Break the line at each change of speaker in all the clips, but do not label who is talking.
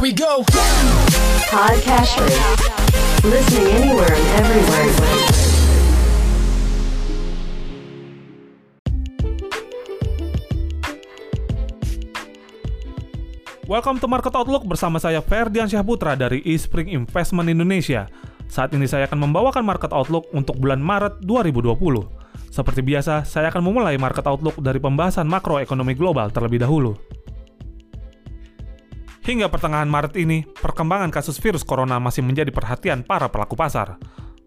Here we go.
Podcasters. Listening anywhere and everywhere.
Welcome to Market Outlook bersama saya Ferdian Syahputra dari eSpring Investment Indonesia. Saat ini saya akan membawakan Market Outlook untuk bulan Maret 2020. Seperti biasa, saya akan memulai Market Outlook dari pembahasan makroekonomi global terlebih dahulu. Hingga pertengahan Maret ini, perkembangan kasus virus corona masih menjadi perhatian para pelaku pasar.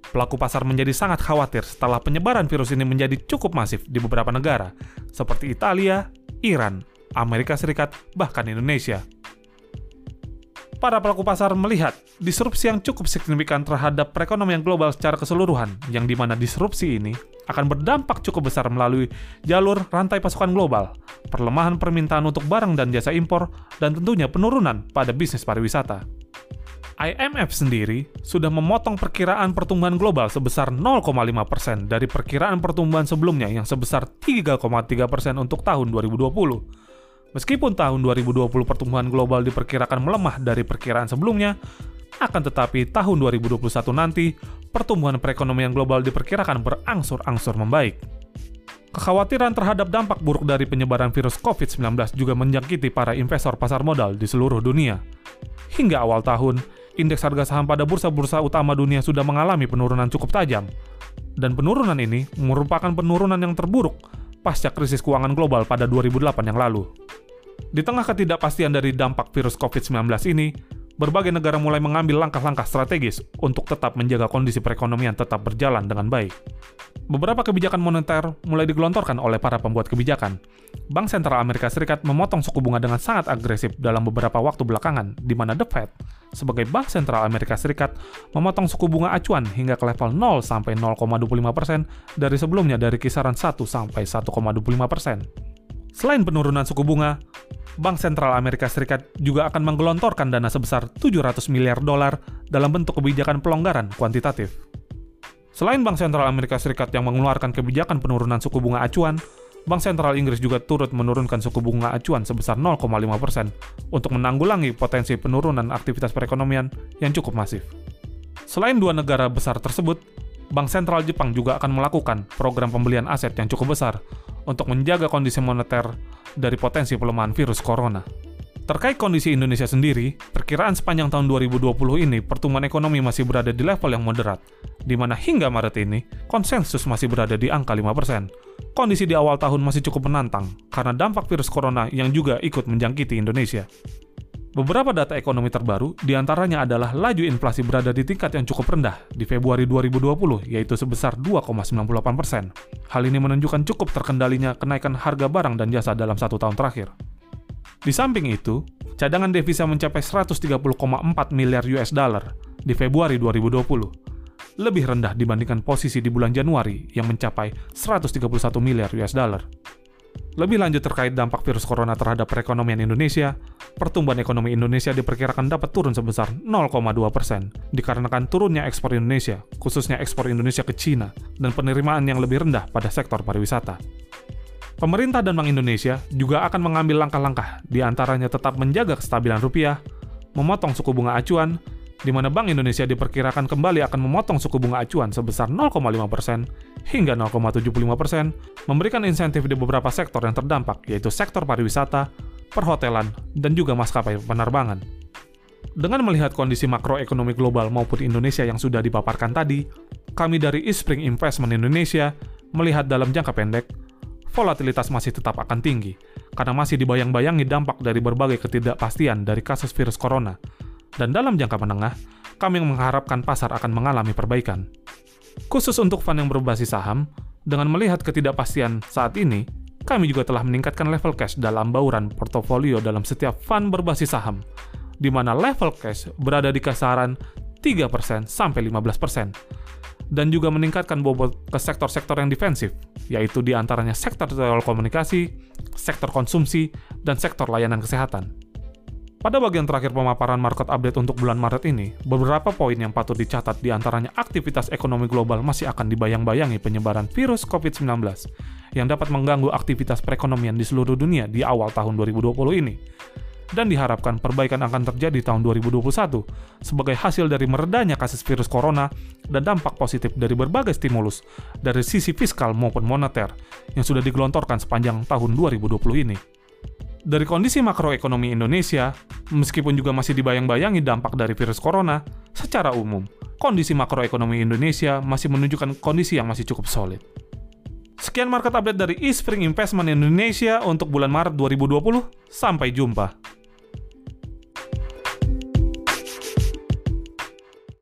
Pelaku pasar menjadi sangat khawatir setelah penyebaran virus ini menjadi cukup masif di beberapa negara, seperti Italia, Iran, Amerika Serikat, bahkan Indonesia. Para pelaku pasar melihat disrupsi yang cukup signifikan terhadap perekonomian global secara keseluruhan, yang di mana disrupsi ini akan berdampak cukup besar melalui jalur rantai pasokan global, perlemahan permintaan untuk barang dan jasa impor, dan tentunya penurunan pada bisnis pariwisata. IMF sendiri sudah memotong perkiraan pertumbuhan global sebesar 0,5% dari perkiraan pertumbuhan sebelumnya yang sebesar 3,3% untuk tahun 2020 Meskipun tahun 2020 pertumbuhan global diperkirakan melemah dari perkiraan sebelumnya, akan tetapi tahun 2021 nanti, pertumbuhan perekonomian global diperkirakan berangsur-angsur membaik. Kekhawatiran terhadap dampak buruk dari penyebaran virus COVID-19 juga menjangkiti para investor pasar modal di seluruh dunia. Hingga awal tahun, indeks harga saham pada bursa-bursa utama dunia sudah mengalami penurunan cukup tajam. Dan penurunan ini merupakan penurunan yang terburuk pasca krisis keuangan global pada 2008 yang lalu. Di tengah ketidakpastian dari dampak virus COVID-19 ini, berbagai negara mulai mengambil langkah-langkah strategis untuk tetap menjaga kondisi perekonomian tetap berjalan dengan baik. Beberapa kebijakan moneter mulai digelontorkan oleh para pembuat kebijakan. Bank Sentral Amerika Serikat memotong suku bunga dengan sangat agresif dalam beberapa waktu belakangan, di mana The Fed, sebagai Bank Sentral Amerika Serikat, memotong suku bunga acuan hingga ke level 0 sampai 0,25% dari sebelumnya dari kisaran 1 sampai 1,25%. Selain penurunan suku bunga, Bank Sentral Amerika Serikat juga akan menggelontorkan dana sebesar 700 miliar dolar dalam bentuk kebijakan pelonggaran kuantitatif. Selain Bank Sentral Amerika Serikat yang mengeluarkan kebijakan penurunan suku bunga acuan, Bank Sentral Inggris juga turut menurunkan suku bunga acuan sebesar 0,5% untuk menanggulangi potensi penurunan aktivitas perekonomian yang cukup masif. Selain dua negara besar tersebut, Bank Sentral Jepang juga akan melakukan program pembelian aset yang cukup besar untuk menjaga kondisi moneter dari potensi pelemahan virus corona. Terkait kondisi Indonesia sendiri, perkiraan sepanjang tahun 2020 ini pertumbuhan ekonomi masih berada di level yang moderat, di mana hingga Maret ini konsensus masih berada di angka 5%. Kondisi di awal tahun masih cukup menantang karena dampak virus corona yang juga ikut menjangkiti Indonesia. Beberapa data ekonomi terbaru di antaranya adalah laju inflasi berada di tingkat yang cukup rendah di Februari 2020, yaitu sebesar 2,98 persen. Hal ini menunjukkan cukup terkendalinya kenaikan harga barang dan jasa dalam satu tahun terakhir. Di samping itu, cadangan devisa mencapai 130,4 miliar US dollar di Februari 2020, lebih rendah dibandingkan posisi di bulan Januari yang mencapai 131 miliar US dollar. Lebih lanjut terkait dampak virus corona terhadap perekonomian Indonesia, pertumbuhan ekonomi Indonesia diperkirakan dapat turun sebesar 0,2 persen, dikarenakan turunnya ekspor Indonesia, khususnya ekspor Indonesia ke Cina, dan penerimaan yang lebih rendah pada sektor pariwisata. Pemerintah dan Bank Indonesia juga akan mengambil langkah-langkah, di antaranya tetap menjaga kestabilan rupiah, memotong suku bunga acuan, di mana Bank Indonesia diperkirakan kembali akan memotong suku bunga acuan sebesar 0,5% hingga 0,75%, memberikan insentif di beberapa sektor yang terdampak, yaitu sektor pariwisata, perhotelan, dan juga maskapai penerbangan. Dengan melihat kondisi makroekonomi global maupun Indonesia yang sudah dipaparkan tadi, kami dari Eastspring Investment Indonesia melihat dalam jangka pendek, volatilitas masih tetap akan tinggi, karena masih dibayang-bayangi dampak dari berbagai ketidakpastian dari kasus virus corona, dan dalam jangka menengah, kami mengharapkan pasar akan mengalami perbaikan. Khusus untuk fund yang berbasis saham, dengan melihat ketidakpastian saat ini, kami juga telah meningkatkan level cash dalam bauran portofolio dalam setiap fund berbasis saham, di mana level cash berada di kasaran 3% sampai 15%, dan juga meningkatkan bobot ke sektor-sektor yang defensif, yaitu di antaranya sektor telekomunikasi, sektor konsumsi, dan sektor layanan kesehatan. Pada bagian terakhir pemaparan market update untuk bulan Maret ini, beberapa poin yang patut dicatat di antaranya aktivitas ekonomi global masih akan dibayang-bayangi penyebaran virus COVID-19 yang dapat mengganggu aktivitas perekonomian di seluruh dunia di awal tahun 2020 ini. dan diharapkan perbaikan akan terjadi tahun 2021 sebagai hasil dari meredanya kasus virus corona dan dampak positif dari berbagai stimulus dari sisi fiskal maupun moneter yang sudah digelontorkan sepanjang tahun 2020 ini. Dari kondisi makroekonomi Indonesia, meskipun juga masih dibayang-bayangi dampak dari virus corona, secara umum, kondisi makroekonomi Indonesia masih menunjukkan kondisi yang masih cukup solid. Sekian market update dari Eastspring Investment Indonesia untuk bulan Maret 2020. Sampai jumpa.